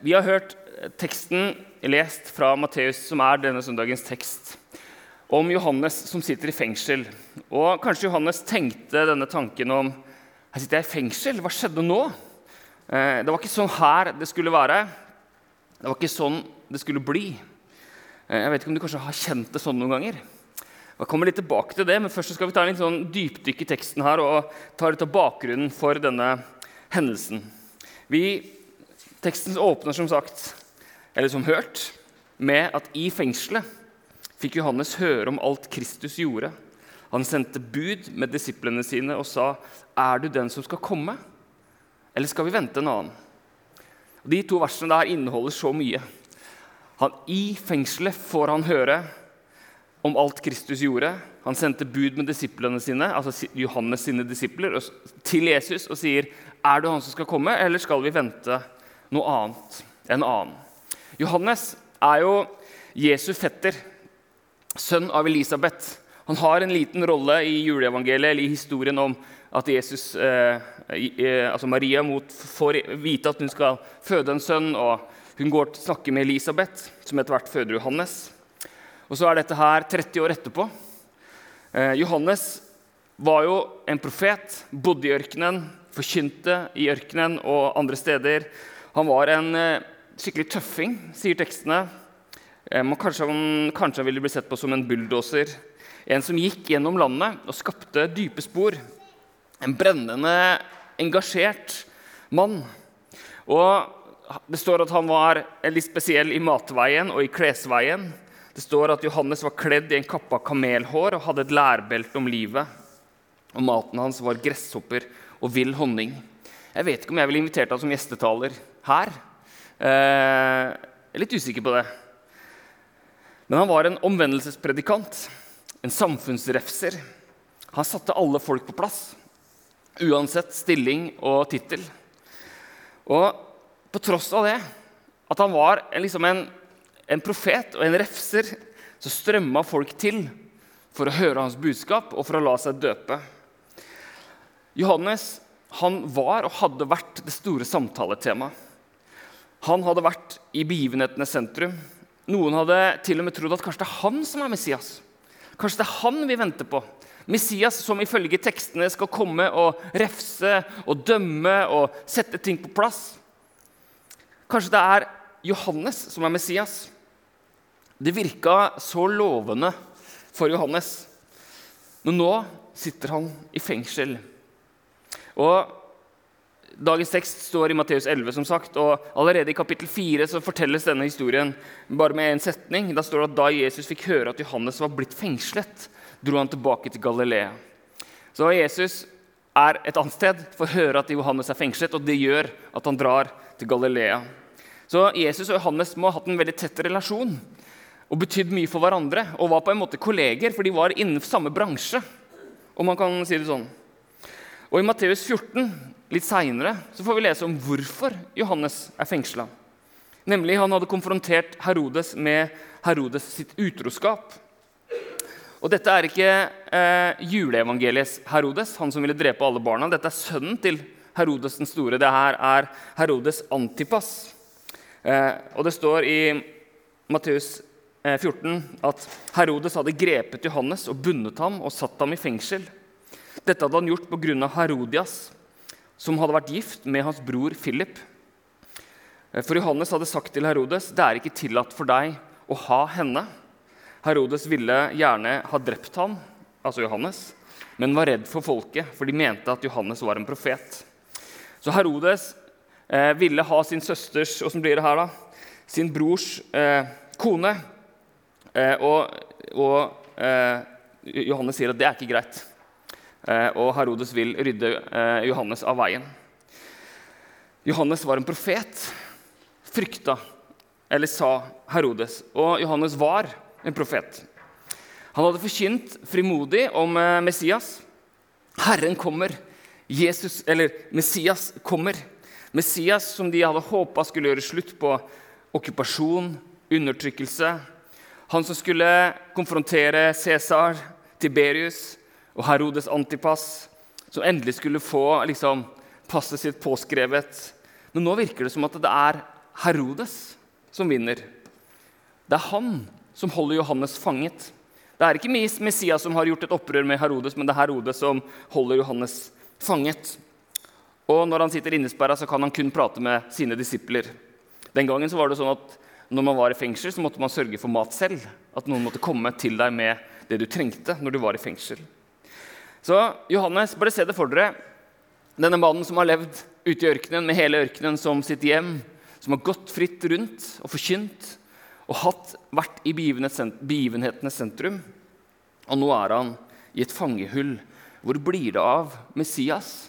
vi har hørt teksten lest fra Matteus, som er denne søndagens tekst, om Johannes som sitter i fengsel. Og Kanskje Johannes tenkte denne tanken om her sitter jeg i fengsel. Hva skjedde nå? Eh, det var ikke sånn her det skulle være. Det var ikke sånn det skulle bli. Eh, jeg vet ikke om du kanskje har kjent det sånn noen ganger. Jeg kommer litt tilbake til det, men først skal vi ta en litt sånn dypdykk i teksten her og ta litt av bakgrunnen for denne hendelsen. Vi, teksten åpner som sagt, eller som hørt, med at i fengselet fikk Johannes høre om alt Kristus gjorde. Han sendte bud med disiplene sine og sa, 'Er du den som skal komme, eller skal vi vente en annen?' De to versene der inneholder så mye. Han, I fengselet får han høre om alt Kristus gjorde. Han sendte bud med disiplene sine, altså Johannes sine disipler, til Jesus og sier, 'Er du han som skal komme, eller skal vi vente noe annet?' enn annen. Johannes er jo Jesu fetter, sønn av Elisabeth. Han har en liten rolle i juleevangeliet eller i historien om at Jesus, eh, eh, altså Maria mot, får vite at hun skal føde en sønn. og Hun går til å snakke med Elisabeth, som etter hvert føder Johannes. Og Så er dette her 30 år etterpå. Eh, Johannes var jo en profet, bodde i ørkenen, forkynte i ørkenen og andre steder. Han var en eh, skikkelig tøffing, sier tekstene. Eh, kanskje, han, kanskje han ville bli sett på som en bulldoser. En som gikk gjennom landet og skapte dype spor. En brennende, engasjert mann. Og Det står at han var litt spesiell i matveien og i klesveien. Det står at Johannes var kledd i en kappe av kamelhår og hadde et lærbelte om livet. Og maten hans var gresshopper og vill honning. Jeg vet ikke om jeg ville invitert ham som gjestetaler her. Eh, jeg er litt usikker på det. Men han var en omvendelsespredikant, en samfunnsrefser. Han satte alle folk på plass, uansett stilling og tittel. Og på tross av det, at han var liksom en, en profet og en refser, så strømma folk til for å høre hans budskap og for å la seg døpe. Johannes han var og hadde vært det store samtaletemaet. Han hadde vært i begivenhetenes sentrum. Noen hadde til og med trodd at kanskje det er han som er Messias. Kanskje det er han vi venter på. Messias som ifølge tekstene skal komme og refse og dømme og sette ting på plass. Kanskje det er Johannes som er Messias. Det virka så lovende for Johannes. Men nå sitter han i fengsel og Dagens tekst står i Matteus 11, som sagt, og allerede i kapittel 4 så fortelles denne historien bare med én setning. Da står det at da Jesus fikk høre at Johannes var blitt fengslet, dro han tilbake til Galilea. Så Jesus er et annet sted, får høre at Johannes er fengslet, og det gjør at han drar til Galilea. Så Jesus og Johannes må ha hatt en veldig tett relasjon og betydd mye for hverandre. Og var på en måte kolleger, for de var innenfor samme bransje. om man kan si det sånn. Og I Matteus 14 litt seinere får vi lese om hvorfor Johannes er fengsla. Nemlig han hadde konfrontert Herodes med Herodes sitt utroskap. Og Dette er ikke eh, juleevangeliets Herodes, han som ville drepe alle barna. Dette er sønnen til Herodes den store. Det her er Herodes Antipas. Eh, og Det står i Matteus 14 eh, at Herodes hadde grepet Johannes og bundet ham og satt ham i fengsel. Dette hadde han gjort pga. Herodias, som hadde vært gift med hans bror Philip. Eh, for Johannes hadde sagt til Herodes det er ikke tillatt for deg å ha henne. Herodes ville gjerne ha drept ham, altså Johannes, men var redd for folket, for de mente at Johannes var en profet. Så Herodes eh, ville ha sin søsters og blir det her da, sin brors eh, kone. Eh, og, og eh, Johannes sier at det er ikke greit. Eh, og Herodes vil rydde eh, Johannes av veien. Johannes var en profet, frykta, eller sa Herodes. Og Johannes var en profet. Han hadde forkynt frimodig om eh, Messias. Herren kommer. Jesus, eller Messias kommer. Messias som de hadde håpa skulle gjøre slutt på okkupasjon, undertrykkelse. Han som skulle konfrontere Cæsar, Tiberius, og Herodes Antipas, som endelig skulle få liksom, passet sitt påskrevet. Men nå virker det som at det er Herodes som vinner. Det er han som holder Johannes fanget. Det er ikke Messias som har gjort et opprør med Herodes, men det er Herodes som holder Johannes fanget. Og når han sitter innesperra, kan han kun prate med sine disipler. Den gangen var det sånn at når man var i fengsel, så måtte man sørge for mat selv. At noen måtte komme til deg med det du trengte når du var i fengsel. Så Johannes, bare se det for dere. Denne mannen som har levd ute i ørkenen med hele ørkenen som sitt hjem, som har gått fritt rundt og forkynt og hatt, vært i begivenhetenes sentrum. Og nå er han i et fangehull. Hvor blir det av Messias?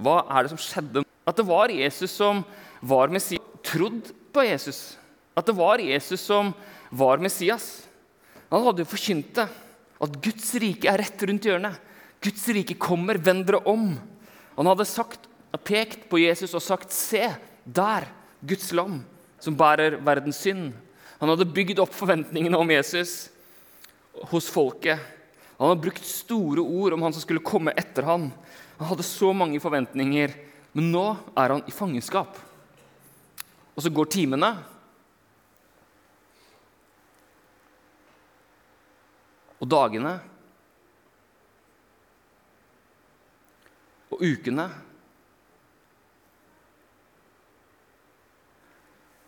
Hva er det som skjedde? At det var Jesus som var Messias. Trodd på Jesus. At det var Jesus som var Messias. Han hadde jo forkynt det. At Guds rike er rett rundt hjørnet. Guds rike kommer, vend dere om. Han hadde sagt, pekt på Jesus og sagt, se, der, Guds lam, som bærer verdens synd. Han hadde bygd opp forventningene om Jesus hos folket. Han hadde brukt store ord om han som skulle komme etter ham. Han hadde så mange forventninger, men nå er han i fangenskap. Og så går timene. Og dagene. Og ukene.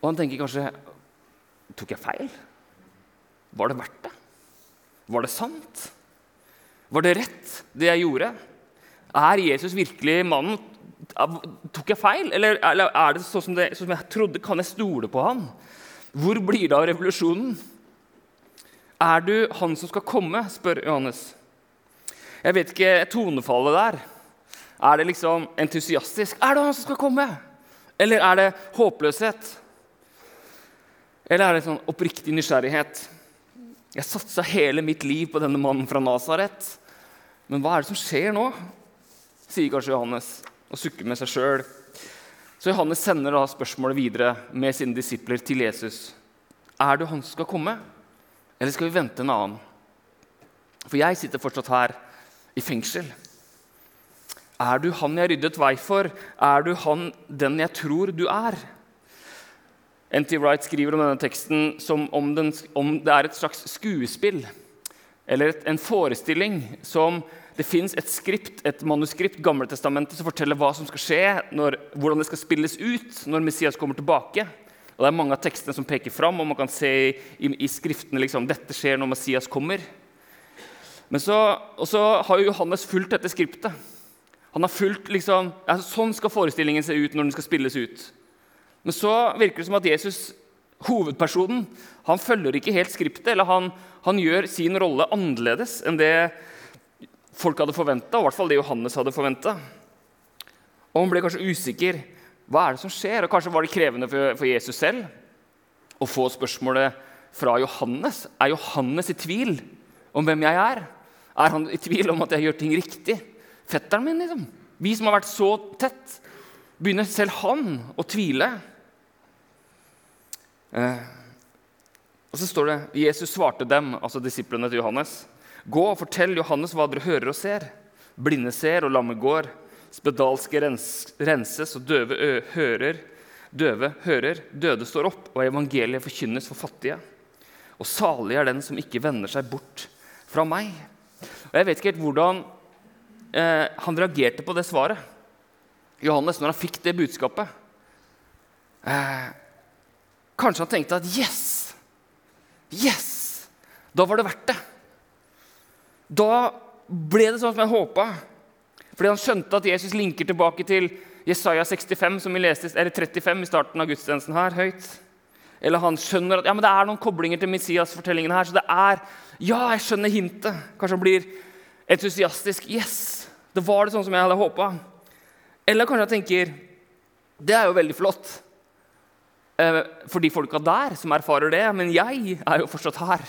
Og han tenker kanskje Tok jeg feil? Var det verdt det? Var det sant? Var det rett, det jeg gjorde? Er Jesus virkelig mannen? Tok jeg feil, eller, er det sånn som, det, sånn som jeg trodde? Kan jeg stole på han? Hvor blir det av revolusjonen? Er du han som skal komme? spør Johannes. Jeg vet ikke tonefallet der. Er det liksom entusiastisk? Er det han som skal komme? Eller er det håpløshet? Eller er det sånn oppriktig nysgjerrighet? Jeg satsa hele mitt liv på denne mannen fra Nasaret. Men hva er det som skjer nå? sier kanskje Johannes og sukker med seg sjøl. Så Johannes sender da spørsmålet videre med sine disipler til Jesus. Er du han som skal komme, eller skal vi vente en annen? For jeg sitter fortsatt her i fengsel. Er du han jeg ryddet vei for? Er du han den jeg tror du er? N.T. Wright skriver om denne teksten som om, den, om det er et slags skuespill eller et, en forestilling som det fins et skript, et manuskript, Gamletestamentet, som forteller hva som skal skje, når, hvordan det skal spilles ut når Messias kommer tilbake. Og Det er mange av tekstene som peker fram, og man kan se i, i, skriftene liksom, dette skjer når Messias kommer. Men så, og så har jo Johannes fulgt dette skriptet. Han har fulgt, liksom, altså, Sånn skal forestillingen se ut når den skal spilles ut. Men så virker det som at Jesus, hovedpersonen, han følger ikke helt skriptet. Eller han, han gjør sin rolle annerledes enn det folk hadde forventa, i hvert fall det Johannes hadde forventa. Og han ble kanskje usikker. Hva er det som skjer? Og Kanskje var det krevende for, Jesus selv å få spørsmålet fra Johannes. Er Johannes i tvil om hvem jeg er? Er han i tvil om at jeg gjør ting riktig? Fetteren min, liksom. Vi som har vært så tett. Begynner selv han å tvile? Eh, og så står det Jesus svarte dem, altså disiplene til Johannes. Gå og fortell Johannes hva dere hører og ser. Blinde ser, og lamme går. Spedalske renses, og døve hører. Døve hører, døde står opp, og evangeliet forkynnes for fattige. Og salig er den som ikke vender seg bort fra meg. Og Jeg vet ikke helt hvordan eh, han reagerte på det svaret. Johannes, når han fikk det budskapet. Eh, Kanskje han tenkte at yes! Yes! Da var det verdt det. Da ble det sånn som jeg håpa. Fordi han skjønte at Jesus linker tilbake til Jesaja 65, som vi leste, eller 35 i starten av gudstjenesten her, høyt. Eller han skjønner at ja, men det er noen koblinger til Messias-fortellingen her. så det er, ja, jeg skjønner hintet. Kanskje han blir entusiastisk. Yes! Det var det sånn som jeg hadde håpa. Eller kanskje han tenker det er jo veldig flott. Eh, for de folka der som erfarer det. Men jeg er jo fortsatt her,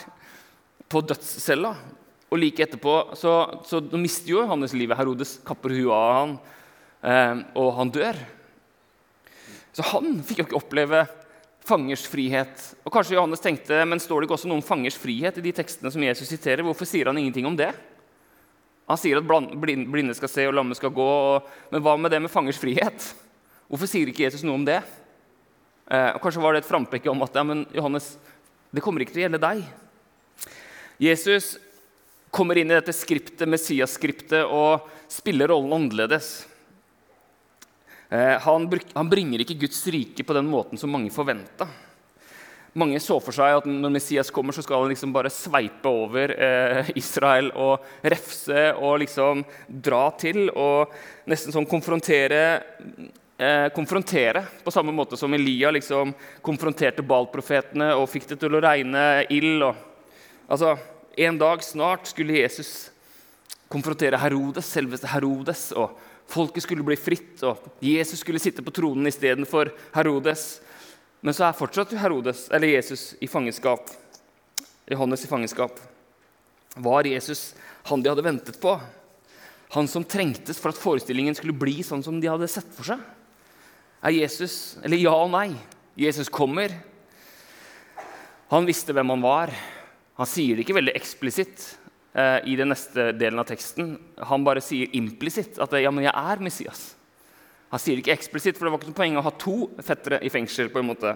på dødscella. Og like etterpå så, så mister jo Johannes livet. Herodes kapper huet av han, eh, og han dør. Så han fikk jo ikke oppleve fangers frihet. Og kanskje Johannes tenkte, men står det ikke også noen fangers frihet i de tekstene som Jesus siterer? Hvorfor sier han ingenting om det? Han sier at blinde skal se og lamme skal gå. men hva med det med fangers frihet? Hvorfor sier ikke Jesus noe om det? Eh, og Kanskje var det et frampekke om at ja, men Johannes, det kommer ikke til å gjelde deg. Jesus kommer inn i dette skriptet, Messias-skriptet og spiller rollen annerledes. Eh, han, bringer ikke Guds rike på den måten som mange forventa. Mange så for seg at når Messias kommer, så skal han liksom bare sveipe over eh, Israel og refse og liksom dra til og nesten sånn konfrontere, eh, konfrontere på samme måte som Elia liksom konfronterte Baal-profetene og fikk det til å regne ild. altså, En dag snart skulle Jesus konfrontere Herodes, selveste Herodes. og Folket skulle bli fritt, og Jesus skulle sitte på tronen istedenfor Herodes. Men så er fortsatt Herodes, eller Jesus i fangenskap. Johannes i fangenskap. Var Jesus han de hadde ventet på? Han som trengtes for at forestillingen skulle bli sånn som de hadde sett for seg? Er Jesus Eller ja og nei. Jesus kommer. Han visste hvem han var. Han sier det ikke veldig eksplisitt eh, i den neste delen av teksten. Han bare sier implisitt at ja, men jeg er Messias. Han sier det ikke eksplisitt, for det var ikke noe poeng å ha to fettere i fengsel. på en måte.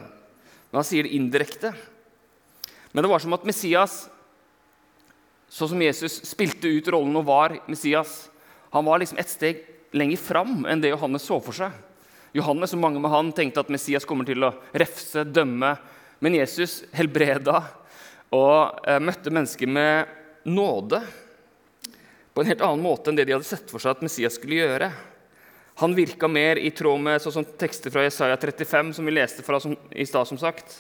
Men han sier det indirekte. Men det var som at Messias, sånn som Jesus spilte ut rollen og var Messias, han var liksom et steg lenger fram enn det Johannes så for seg. Johannes og mange med han tenkte at Messias kommer til å refse, dømme. Men Jesus helbreda og eh, møtte mennesker med nåde på en helt annen måte enn det de hadde sett for seg at Messias skulle gjøre. Han virka mer i tråd med sånn tekster fra Jesaja 35, som vi leste fra som, i stad, som sagt.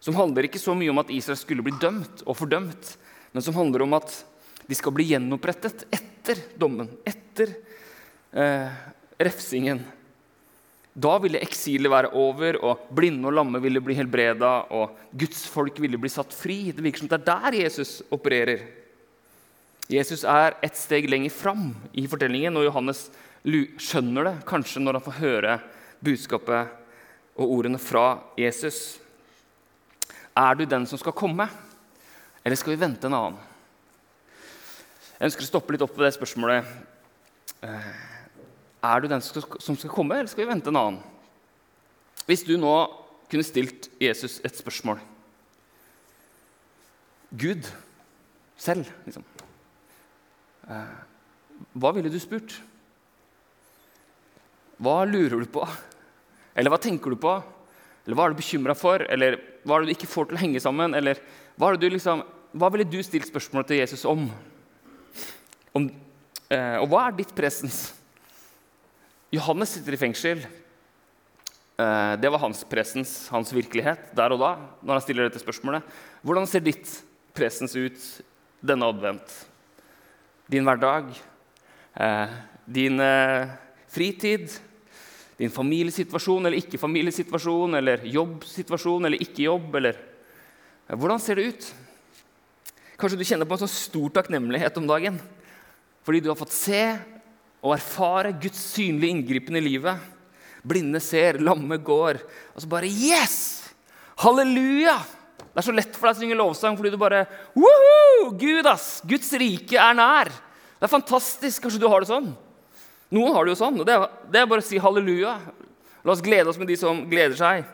Som handler ikke så mye om at Israel skulle bli dømt og fordømt, men som handler om at de skal bli gjenopprettet etter dommen, etter eh, refsingen. Da ville eksilet være over, og blinde og lamme ville bli helbreda, og Guds folk ville bli satt fri. Det virker som det er der Jesus opererer. Jesus er et steg lenger fram i fortellingen, og Johannes skjønner det kanskje når han får høre budskapet og ordene fra Jesus. Er du den som skal komme, eller skal vi vente en annen? Jeg ønsker å stoppe litt opp ved det spørsmålet. Er du den som skal komme, eller skal vi vente en annen? Hvis du nå kunne stilt Jesus et spørsmål Gud selv, liksom. Eh, hva ville du spurt? Hva lurer du på? Eller hva tenker du på? Eller hva er du bekymra for? Eller hva er det du ikke får til å henge sammen? Eller hva, liksom, hva ville du stilt spørsmålet til Jesus om? om eh, og hva er ditt presens? Johannes sitter i fengsel. Eh, det var hans presens, hans virkelighet, der og da. når han stiller dette spørsmålet. Hvordan ser ditt presens ut denne advent? Din hverdag? Eh, din eh, fritid? din familiesituasjon eller ikke-familiesituasjon, eller jobbsituasjon eller ikke-jobb, eller Hvordan ser det ut? Kanskje du kjenner på en sånn stor takknemlighet om dagen fordi du har fått se og erfare Guds synlige inngripen i livet. Blinde ser, lamme går. Og så bare Yes! Halleluja! Det er så lett for deg å synge lovsang fordi du bare Woohoo! Gud, ass! Guds rike er nær. Det er fantastisk. Kanskje du har det sånn? Noen har det jo sånn. og det er, det er bare å si halleluja. La oss glede oss med de som gleder seg.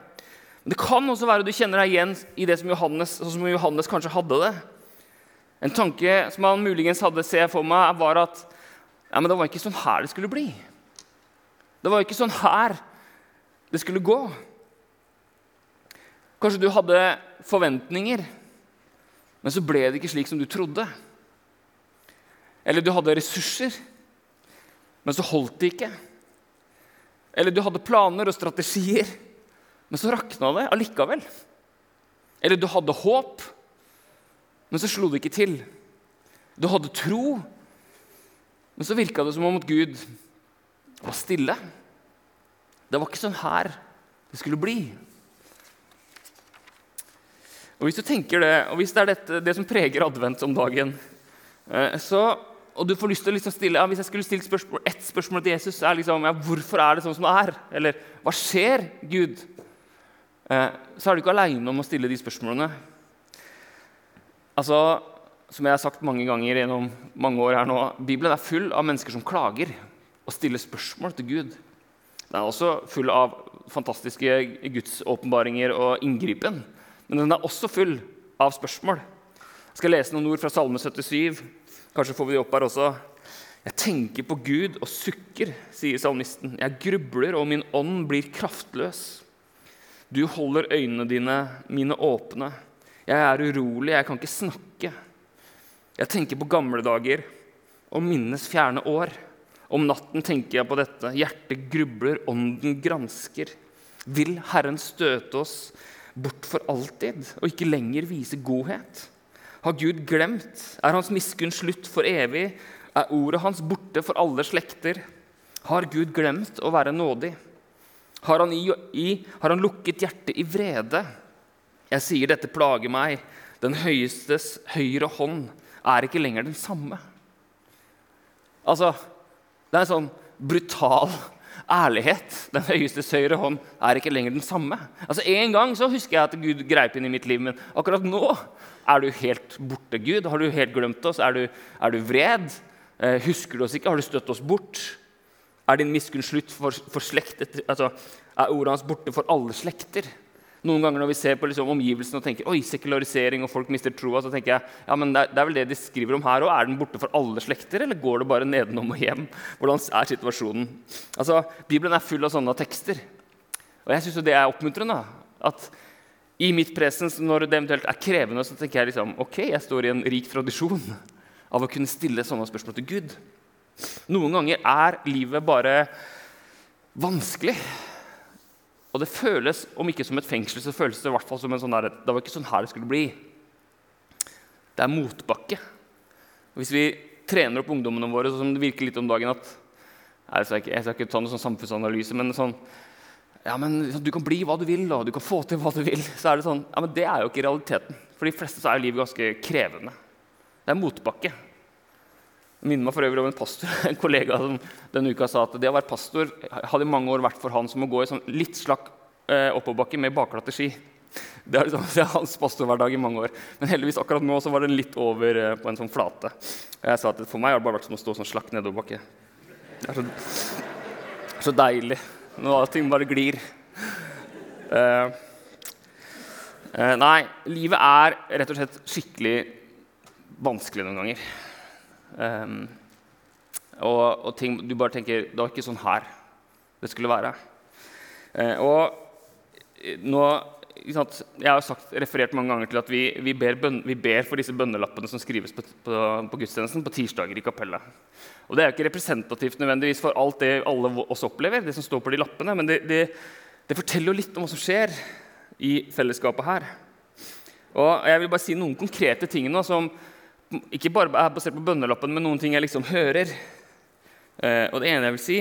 Men det kan også være at du kjenner deg igjen i det som Johannes, sånn som Johannes kanskje hadde det. En tanke som han muligens hadde, ser for meg, var at ja, men det var ikke sånn her det skulle bli. Det var ikke sånn her det skulle gå. Kanskje du hadde forventninger, men så ble det ikke slik som du trodde. Eller du hadde ressurser men så holdt det ikke. Eller du hadde planer og strategier, men så rakna det allikevel. Eller du hadde håp, men så slo det ikke til. Du hadde tro, men så virka det som om at Gud var stille. Det var ikke sånn her det skulle bli. Og Hvis du tenker det, og hvis det er dette, det som preger advent om dagen, eh, så og du får lyst til å liksom stille, ja, Hvis jeg skulle stilt spørsmål, ett spørsmål til Jesus, er liksom, ja, hvorfor er det sånn som det er? Eller hva skjer, Gud? Eh, så er du ikke aleine om å stille de spørsmålene. Altså, Som jeg har sagt mange ganger gjennom mange år her nå, Bibelen er full av mennesker som klager og stiller spørsmål til Gud. Den er også full av fantastiske gudsåpenbaringer og inngripen. Men den er også full av spørsmål. Jeg skal lese noen ord fra Salme 77. Kanskje får vi de opp her også. Jeg tenker på Gud og sukker, sier salmisten. Jeg grubler, og min ånd blir kraftløs. Du holder øynene dine mine åpne. Jeg er urolig, jeg kan ikke snakke. Jeg tenker på gamle dager og minnes fjerne år. Om natten tenker jeg på dette. Hjertet grubler, ånden gransker. Vil Herren støte oss bort for alltid og ikke lenger vise godhet? Har Gud glemt? Er hans miskunn slutt for evig? Er ordet hans borte for alle slekter? Har Gud glemt å være nådig? Har han, i, i, har han lukket hjertet i vrede? Jeg sier dette plager meg. Den høyestes høyre hånd er ikke lenger den samme. Altså, Det er en sånn brutal ærlighet. Den høyestes høyre hånd er ikke lenger den samme. Altså, En gang så husker jeg at Gud greip inn i mitt liv, men akkurat nå er du helt borte, Gud. Har du helt glemt oss? Er du, er du vred? Eh, husker du oss ikke? Har du støtt oss bort? Er din miskunn slutt for, for slekt? Altså, er ordet hans borte for alle slekter? Noen ganger når vi ser på liksom, omgivelsene og tenker oi, sekularisering og folk mister troa, så tenker jeg ja, men det, er, det er vel det de skriver om her òg. Er den borte for alle slekter, eller går det bare nedenom og hjem? Hvordan er situasjonen? Altså, Bibelen er full av sånne tekster. Og jeg syns det er oppmuntrende. At i mitt presens, når det eventuelt er krevende, så tenker jeg liksom, ok, jeg står i en rik tradisjon av å kunne stille sånne spørsmål til Gud. Noen ganger er livet bare vanskelig. Og det føles, om ikke som et fengsel, så føles det i hvert fall som en sånn der, det var ikke sånn her det skulle bli. Det er motbakke. Hvis vi trener opp ungdommene våre sånn som det virker litt om dagen at Jeg skal ikke, jeg skal ikke ta noen sånn samfunnsanalyse, men sånn ja, men Du kan bli hva du vil, og du kan få til hva du vil. Så er det sånn, ja, men det er jo ikke realiteten. For de fleste så er livet ganske krevende. Det er motbakke. Minner meg for øvrig om en pastor, en kollega som denne uka sa at det å være pastor hadde i mange år vært for han som å gå i sånn litt slakk eh, oppoverbakke med bakglatte ski. Det er, liksom, det er, hans pastorhverdag i mange år. Men heldigvis akkurat nå så var den litt over eh, på en sånn flate. Og Jeg sa at For meg har det bare vært som å stå sånn slakk nedoverbakke. Det er så, så deilig når ting bare glir. Eh, eh, nei, livet er rett og slett skikkelig vanskelig noen ganger. Um, og, og, ting du bare tenker Det var ikke sånn her det skulle være. Uh, og nå Jeg har sagt, referert mange ganger til at vi, vi, ber, bøn, vi ber, for disse bønnelappene som skrives på, på, på, gudstjenesten på tirsdager i kapellet. Og Det er jo ikke representativt nødvendigvis for alt det alle oss opplever, det som står på de lappene, men det, det, det forteller jo litt om hva som skjer i fellesskapet her. Og Jeg vil bare si noen konkrete ting nå som ikke bare er basert på bønnelappen, men noen ting jeg liksom hører. Eh, og det ene jeg vil si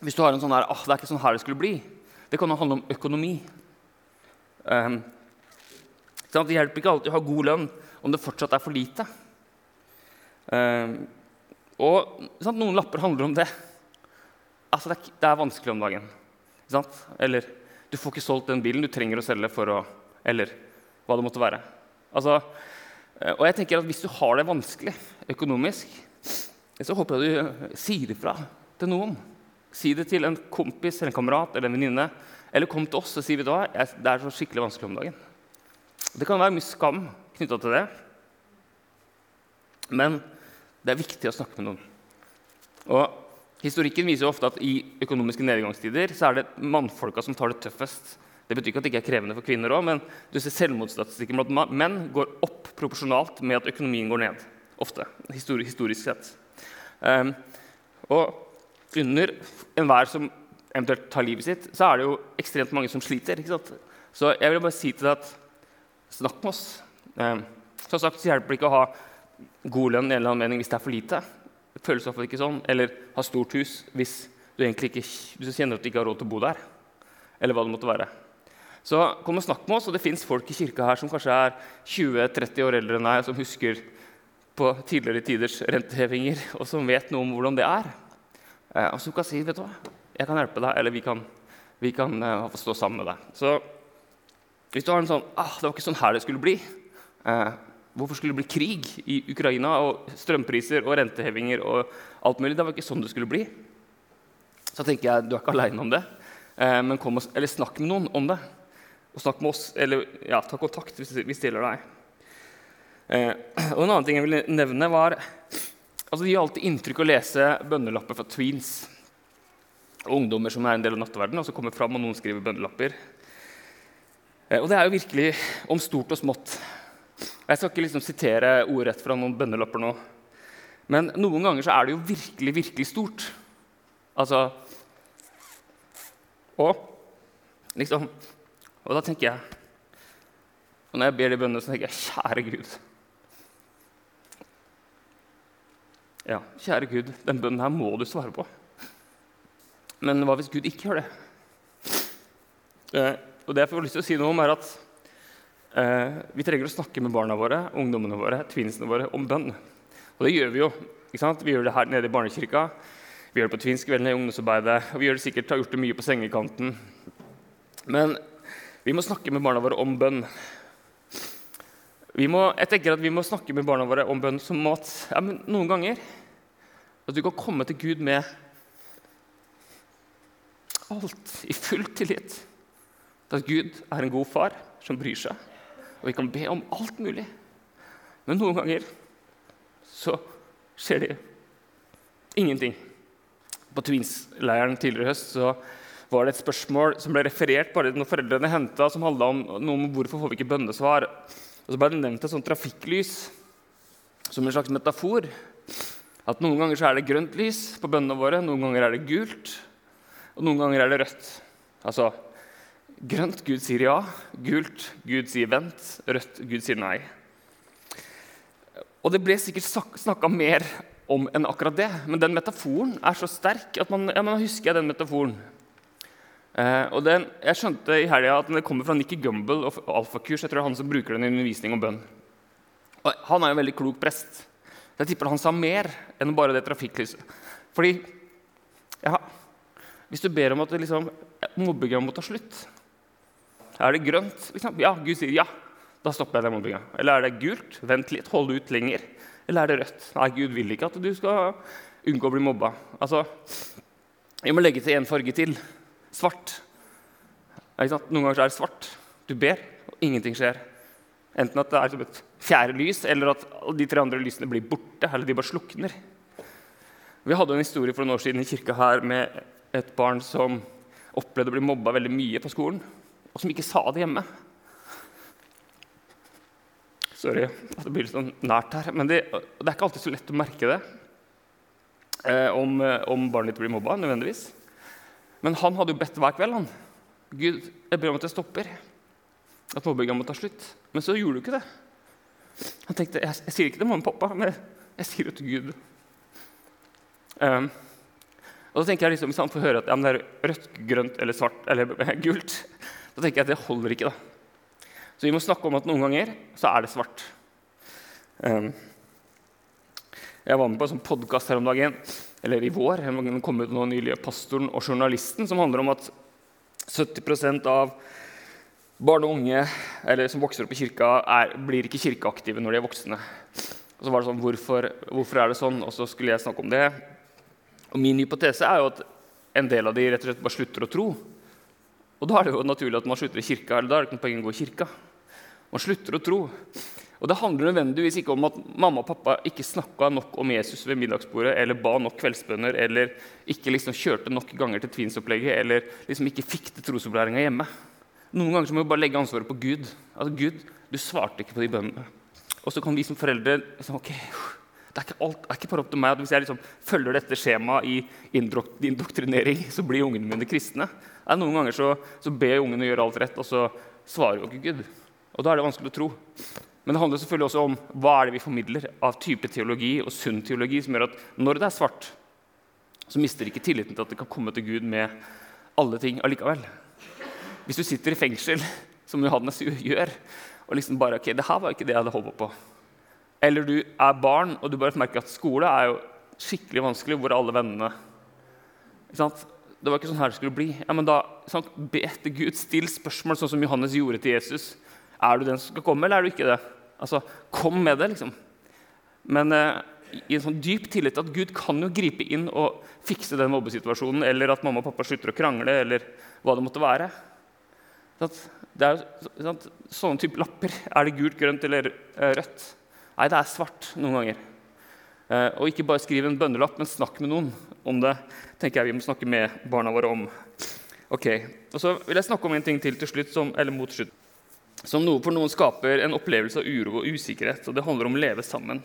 Hvis du har en sånn her, ah, det er ikke sånn her det skulle bli, det kan jo handle om økonomi. Eh, det hjelper ikke alltid å ha god lønn om det fortsatt er for lite. Eh, og Noen lapper handler om det. Altså, det, er, vanskelig om dagen. Eller du får ikke solgt den bilen du trenger å selge for å Eller hva det måtte være. Altså, og jeg tenker at Hvis du har det vanskelig økonomisk, så håper jeg du sier ifra til noen. Si det til en kompis eller en kamerat eller en venninne. Eller kom til oss og si vet du hva, det er så skikkelig vanskelig om dagen. Det kan være mye skam knytta til det, men det er viktig å snakke med noen. Og Historikken viser jo ofte at i økonomiske nedgangstider så er det mannfolka som tar det tøffest. Det betyr ikke at det ikke er krevende for kvinner òg, men du ser selvmordsstatistikken blant menn går opp proporsjonalt med at økonomien går ned. Ofte. Historisk, sett. Um, og under enhver som eventuelt tar livet sitt, så er det jo ekstremt mange som sliter. ikke sant? Så jeg vil bare si til deg at snakk med oss. Um, som sagt så hjelper det ikke å ha god lønn i en eller annen mening hvis det er for lite. Det føles i ikke sånn. Eller ha stort hus hvis du egentlig ikke, hvis du kjenner at du ikke har råd til å bo der. Eller hva det måtte være. Så kom og snakk med oss. og Det fins folk i kirka her som kanskje er 20-30 år eldre enn deg, som husker på tidligere tiders rentehevinger, og som vet noe om hvordan det er. Eh, og som kan si vet du hva, jeg kan hjelpe deg, eller vi kan, vi kan uh, stå sammen med deg. Så hvis du har en sånn ah, det var ikke sånn her det skulle bli eh, Hvorfor skulle det bli krig i Ukraina og strømpriser og rentehevinger og alt mulig? Det var ikke sånn det skulle bli. Så tenker jeg du er ikke aleine om det. Eh, men kom og, eller snakk med noen om det. Og snakk med oss, eller ja, ta kontakt hvis, vi stiller deg. Eh, og En annen ting jeg ville nevne, var altså Det gir alltid inntrykk å lese bønnelapper fra tweens. Og ungdommer som er en del av natteverdenen, og så kommer fram og noen skriver bønnelapper. Eh, og det er jo virkelig om stort og smått. Jeg skal ikke liksom sitere ordrett fra noen bønnelapper nå. Men noen ganger så er det jo virkelig, virkelig stort. Altså Og liksom Og da tenker jeg Og når jeg ber de bønnene, så tenker jeg kjære Gud. Ja, kjære Gud, den bønnen her må du svare på. Men hva hvis Gud ikke gjør det? Eh, og det jeg får lyst til å si noe om, er at eh, vi trenger å snakke med barna våre, ungdommene våre, tvinsene våre om bønn. Og det gjør vi jo. Vi gjør det her nede i barnekirka. Vi gjør det på Tvinskveldene i ungdomsarbeidet, og vi gjør det sikkert, har gjort det mye på sengekanten. Men vi må snakke med barna våre om bønn. Må, jeg tenker at Vi må snakke med barna våre om bønn som at ja, noen ganger at du kan komme til Gud med alt i full tillit. At Gud er en god far som bryr seg, og vi kan be om alt mulig. Men noen ganger så skjer det ingenting. På Twins-leiren tidligere i høst så var det et spørsmål som ble referert bare når foreldrene henta, som handla om noe om hvorfor får vi ikke bønnesvar. Og Så ble det nevnt et sånt trafikklys som en slags metafor. At Noen ganger så er det grønt lys på bønnene våre, noen ganger er det gult, og noen ganger er det rødt. Altså grønt Gud sier ja, gult Gud sier vent, rødt Gud sier nei. Og det ble sikkert snakka mer om enn akkurat det, men den metaforen er så sterk at man, ja, man husker den metaforen. Eh, og den, jeg skjønte i helga at den kommer fra Nikki Gumbel og alfakurs. Jeg tror det er han som bruker den i undervisning om bønn. Og han er jo en veldig klok prest. Jeg tipper han sa mer enn bare det trafikklyset. Fordi ja, Hvis du ber om at liksom, mobbinga må ta slutt Er det grønt? Liksom? Ja, Gud sier ja. Da stopper jeg den mobbinga. Eller er det gult? Vent litt, hold ut lenger. Eller er det rødt? Nei, Gud vil ikke at du skal unngå å bli mobba. Altså, vi må legge til én farge til. Svart. Noen ganger er det svart. Du ber, og ingenting skjer. Enten at det er som et fjerde lys, eller at de tre andre lysene blir borte. Eller de bare slukner. Vi hadde en historie for noen år siden i kirka her med et barn som opplevde å bli mobba veldig mye på skolen, og som ikke sa det hjemme. Sorry at det blir litt sånn nært her. Men det, det, er ikke alltid så lett å merke det eh, om, eh, om, barnet ditt blir mobba. nødvendigvis. Men han hadde jo bedt hver kveld. han. Gud, jeg ber om at det stopper. At mobbinga må ta slutt. Men så gjorde du ikke det. Han tenkte jeg, jeg sier ikke til mamma og pappa, men jeg sier det til Gud. Um, og da tenker jeg liksom, Hvis han får høre at ja, det er rødt, grønt eller svart eller gult, da tenker jeg at det holder ikke. da. Så vi må snakke om at noen ganger så er det svart. Um, jeg var med på en sånn podkast her om dagen, eller i vår. Den kom ut nå nylig, 'Pastoren og journalisten', som handler om at 70% av barn og unge som vokser opp i kirka, er, blir ikke kirkeaktive når de er voksne. Og så var det sånn, hvorfor, hvorfor, er det sånn? Og så skulle jeg snakke om det. Og min hypotese er jo at en del av de rett og slett bare slutter å tro. Og da er det jo naturlig at man slutter i kirka. eller da er det ikke noe poeng å gå i kirka. Man slutter å tro. Og Det handler nødvendigvis ikke om at mamma og pappa ikke snakka nok om Jesus ved middagsbordet, eller ba nok kveldsbønner, eller ikke liksom kjørte nok ganger til twins-opplegget, eller liksom ikke fikk til trosopplæringa hjemme. Noen ganger så må vi bare legge ansvaret på Gud. Altså, Gud, du svarte ikke på de bønnene. Og så kan vi som foreldre liksom, ok, det er alt, det er ikke bare opp til meg at Hvis jeg liksom følger dette skjemaet i indoktrinering, så blir ungene mine kristne. Noen ganger så, så ber ungene gjøre alt rett, og så svarer jo ikke Gud. Og da er det vanskelig å tro. Men det handler selvfølgelig også om hva er det vi formidler av type teologi og sunn teologi som gjør at når det er svart, så mister ikke tilliten til at det kan komme til Gud med alle ting allikevel. Hvis du sitter i fengsel, som Johannes gjør, og liksom bare ok, det her var ikke det jeg hadde håpet på. Eller du er barn og du bare merker at skole er jo skikkelig vanskelig, hvor er alle vennene? Det var ikke sånn her det skulle bli. Ja, men da, sant? Be etter Gud, still spørsmål, sånn som Johannes gjorde til Jesus. Er du den som skal komme, eller er du ikke det? Altså, Kom med det, liksom. Men eh, i en sånn dyp tillit at Gud kan jo gripe inn og fikse den mobbesituasjonen, eller at mamma og pappa slutter å krangle, eller hva det måtte være. Det er? Sånne type lapper. Er det gult, grønt eller eh, rødt? Nei, det er svart noen ganger. Eh, og ikke bare skriv en bønnelapp, men snakk med noen om det. tenker jeg vi må snakke med barna våre om. Ok, og Så vil jeg snakke om en ting til til slutt, som, eller mot slutt. Som noe for noen skaper en opplevelse av uro og usikkerhet. og Det handler om å leve sammen.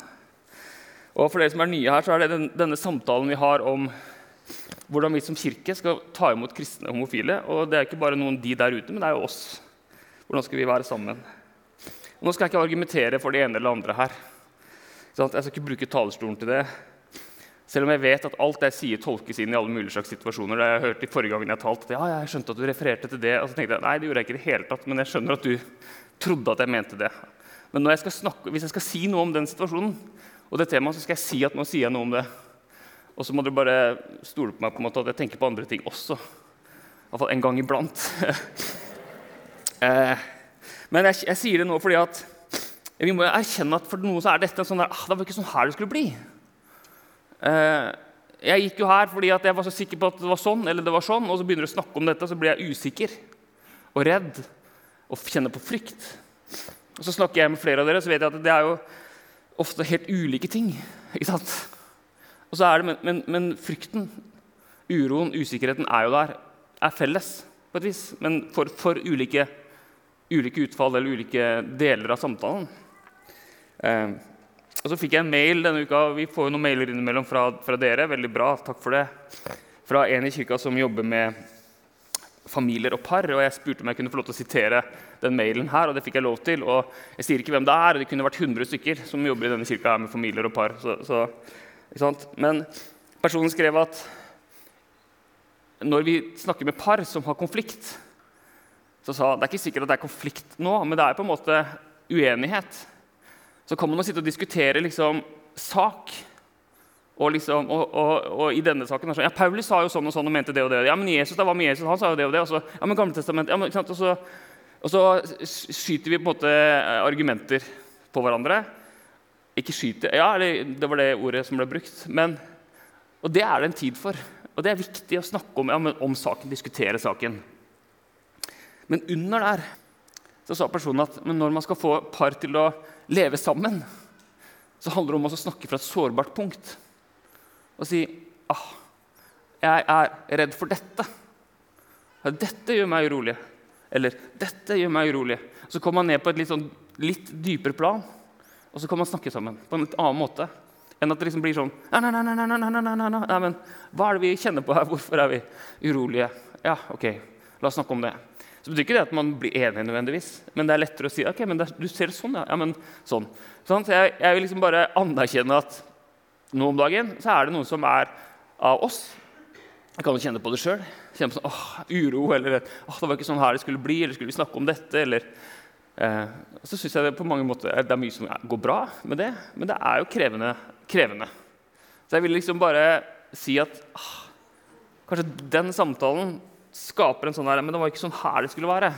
Og For dere som er nye her, så er det den, denne samtalen vi har om hvordan vi som kirke skal ta imot kristne homofile. Og det er ikke bare noen de der ute, men det er jo oss. Hvordan skal vi være sammen? Og nå skal jeg ikke argumentere for det ene eller andre her. Jeg skal ikke bruke talerstolen til det. Selv om jeg vet at alt jeg sier, tolkes inn i alle mulige slags situasjoner. Jeg hørte i forrige gang jeg talte, ja, jeg skjønte at du refererte til det. Og så tenkte jeg, nei, det gjorde jeg ikke i det hele tatt, men jeg skjønner at du trodde at jeg mente det. Men jeg snakke, hvis jeg skal si noe om den situasjonen, og det temaet, så skal jeg si at nå sier jeg noe om det. Og så må dere bare stole på meg på en måte at jeg tenker på andre ting også. Iallfall en gang iblant. eh, men jeg, jeg, sier det nå fordi at vi må erkjenne at for noen så er dette en sånn der, ah, det var ikke sånn her det skulle bli. Eh, jeg gikk jo her fordi jeg var så sikker på at det var sånn, eller det var sånn, og så begynner du å snakke om dette, så blir jeg usikker og redd og kjenner på frykt. Og så snakker jeg med flere av dere, så vet jeg at det er jo ofte helt ulike ting. ikke sant? Og så er det, men, men, men, frykten, uroen, usikkerheten er jo der. Er felles på et vis, men for, for ulike, ulike, utfall eller ulike deler av samtalen. Eh, og så fikk jeg en mail denne uka. Vi får jo noen mailer innimellom fra, fra dere. Veldig bra, takk for det. Fra en i kirka som jobber med familier og par. og Jeg spurte om jeg kunne få lov til å sitere den mailen her, og det fikk jeg lov til. og Jeg sier ikke hvem det er, og det kunne vært 100 stykker som jobber i denne kirka her med familier og par. Så, så, Men personen skrev at når vi snakker med par som har konflikt, så sa det er ikke sikkert at det er konflikt nå, men det er på en måte uenighet. Så kan man sitte og diskutere liksom, sak og, liksom, og, og, og, i denne saken ja, Paulus sa jo sånn og sånn og mente det og det. Ja, men Jesus da, hva med Jesus? Han sa jo det og det. Og så, ja, men Gamletestamentet, ja, men, og, så, og så skyter vi på en måte eh, argumenter på hverandre. Ikke skyter Ja, det var det ordet som ble brukt. Men, og det er det en tid for. Og det er viktig å snakke om, ja, men, om saken, diskutere saken. Men under der så sa personen at når man skal få par til å leve sammen, så handler det om å snakke fra et sårbart punkt og si ah, 'Jeg er redd for dette.' Dette gjør meg urolig. Eller 'dette gjør meg urolig'. Så kommer man ned på et litt, sånn, litt dypere plan, og så kan man snakke sammen på en litt annen måte. Enn at det liksom blir sånn nei, nei, nei, nei, nei, nei, nei, nei, nei, men Hva er det vi kjenner på her? Hvorfor er vi urolige? Ja, ok, la oss snakke om det. Så betyr ikke det at man blir enig nødvendigvis, men det er lettere å si ok, men det, du ser det sånn, ja. ja men sånn. sånn så jeg, jeg vil liksom bare anerkjenne at nå om dagen så er det noen som er av oss. Jeg kan jo kjenne på det sjøl. Kjenne på sånn, åh, uro eller åh, det var ikke sånn her det skulle bli, eller skulle vi snakke om dette? eller... Eh, så syns jeg det på mange måter det er mye som går bra med det, men det er jo krevende. krevende. Så jeg vil liksom bare si at ah, kanskje den samtalen skaper en sånn her Men det var ikke sånn her det skulle være.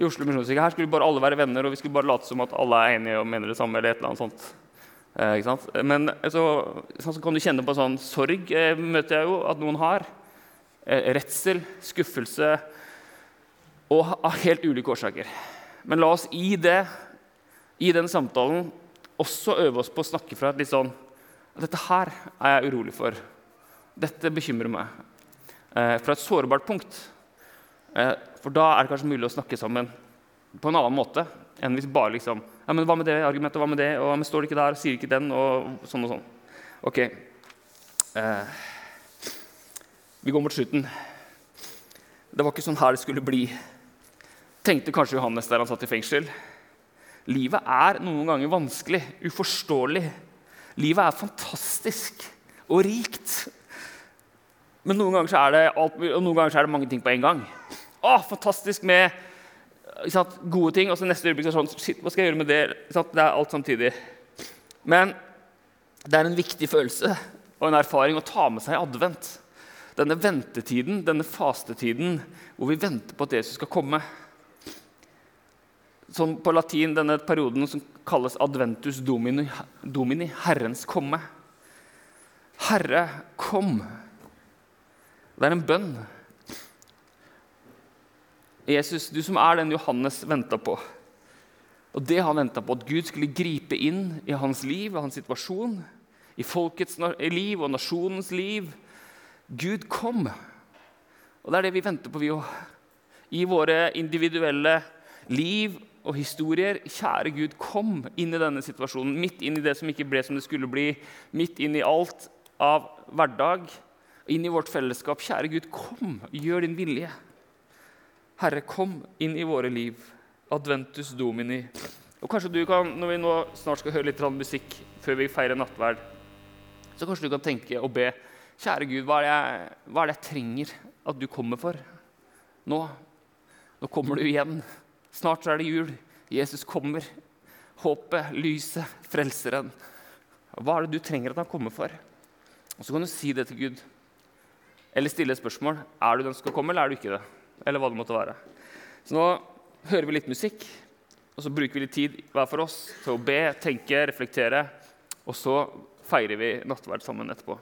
I Oslo Misjonskirke her skulle bare alle være venner, og vi skulle bare late som at alle er enige og mener det samme. eller et eller annet sånt. Eh, Men så, så, kan du kjenne på sånn sorg, eh, møter jeg jo at noen har. Eh, redsel, skuffelse og av helt ulike årsaker. Men la oss i det, i den samtalen også øve oss på å snakke fra et litt sånn Dette her er jeg urolig for. Dette bekymrer meg. Eh, fra et sårbart punkt. Eh, for da er det kanskje mulig å snakke sammen på en annen måte enn hvis bare liksom ja, men hva med det argumentet, hva med det, og men står det ikke der, sier ikke den, og sånn og sånn. Ok. Eh, vi går mot slutten. Det var ikke sånn her det skulle bli. Tenkte kanskje Johannes der han satt i fengsel. Livet er noen ganger vanskelig, uforståelig. Livet er fantastisk og rikt. Men noen ganger, er det alt, og noen ganger er det mange ting på en gang. Å, fantastisk med sant, gode ting, og så neste øyeblikk er sånn Shit, hva skal jeg gjøre med det? Sant, det er alt samtidig. Men det er en viktig følelse og en erfaring å ta med seg i advent. Denne ventetiden, denne fastetiden, hvor vi venter på at Jesus skal komme. Som på latin denne perioden som kalles adventus domini, domini Herrens komme. Herre, kom. Det er en bønn. Jesus, du som er den Johannes venta på. Og det han venta på, at Gud skulle gripe inn i hans liv og hans situasjon, i folkets liv og nasjonens liv. Gud kom. Og det er det vi venter på, vi òg. I våre individuelle liv og historier. Kjære Gud, kom inn i denne situasjonen, midt inn i det som ikke ble som det skulle bli, midt inn i alt av hverdag, inn i vårt fellesskap. Kjære Gud, kom, gjør din vilje. Herre, kom inn i våre liv. Adventus Domini. Og kanskje du kan, Når vi nå snart skal høre litt musikk før vi feirer nattverd, så kanskje du kan tenke og be Kjære Gud, hva er, jeg, hva er det jeg trenger at du kommer for nå? Nå kommer du igjen. Snart er det jul. Jesus kommer. Håpet, lyset, frelseren. Hva er det du trenger at han kommer for? Og Så kan du si det til Gud. Eller stille et spørsmål. Er du den som skal komme, eller er du ikke det? Eller hva det måtte være. Så nå hører vi litt musikk, og så bruker vi litt tid hver for oss til å be, tenke, reflektere. Og så feirer vi nattverd sammen etterpå.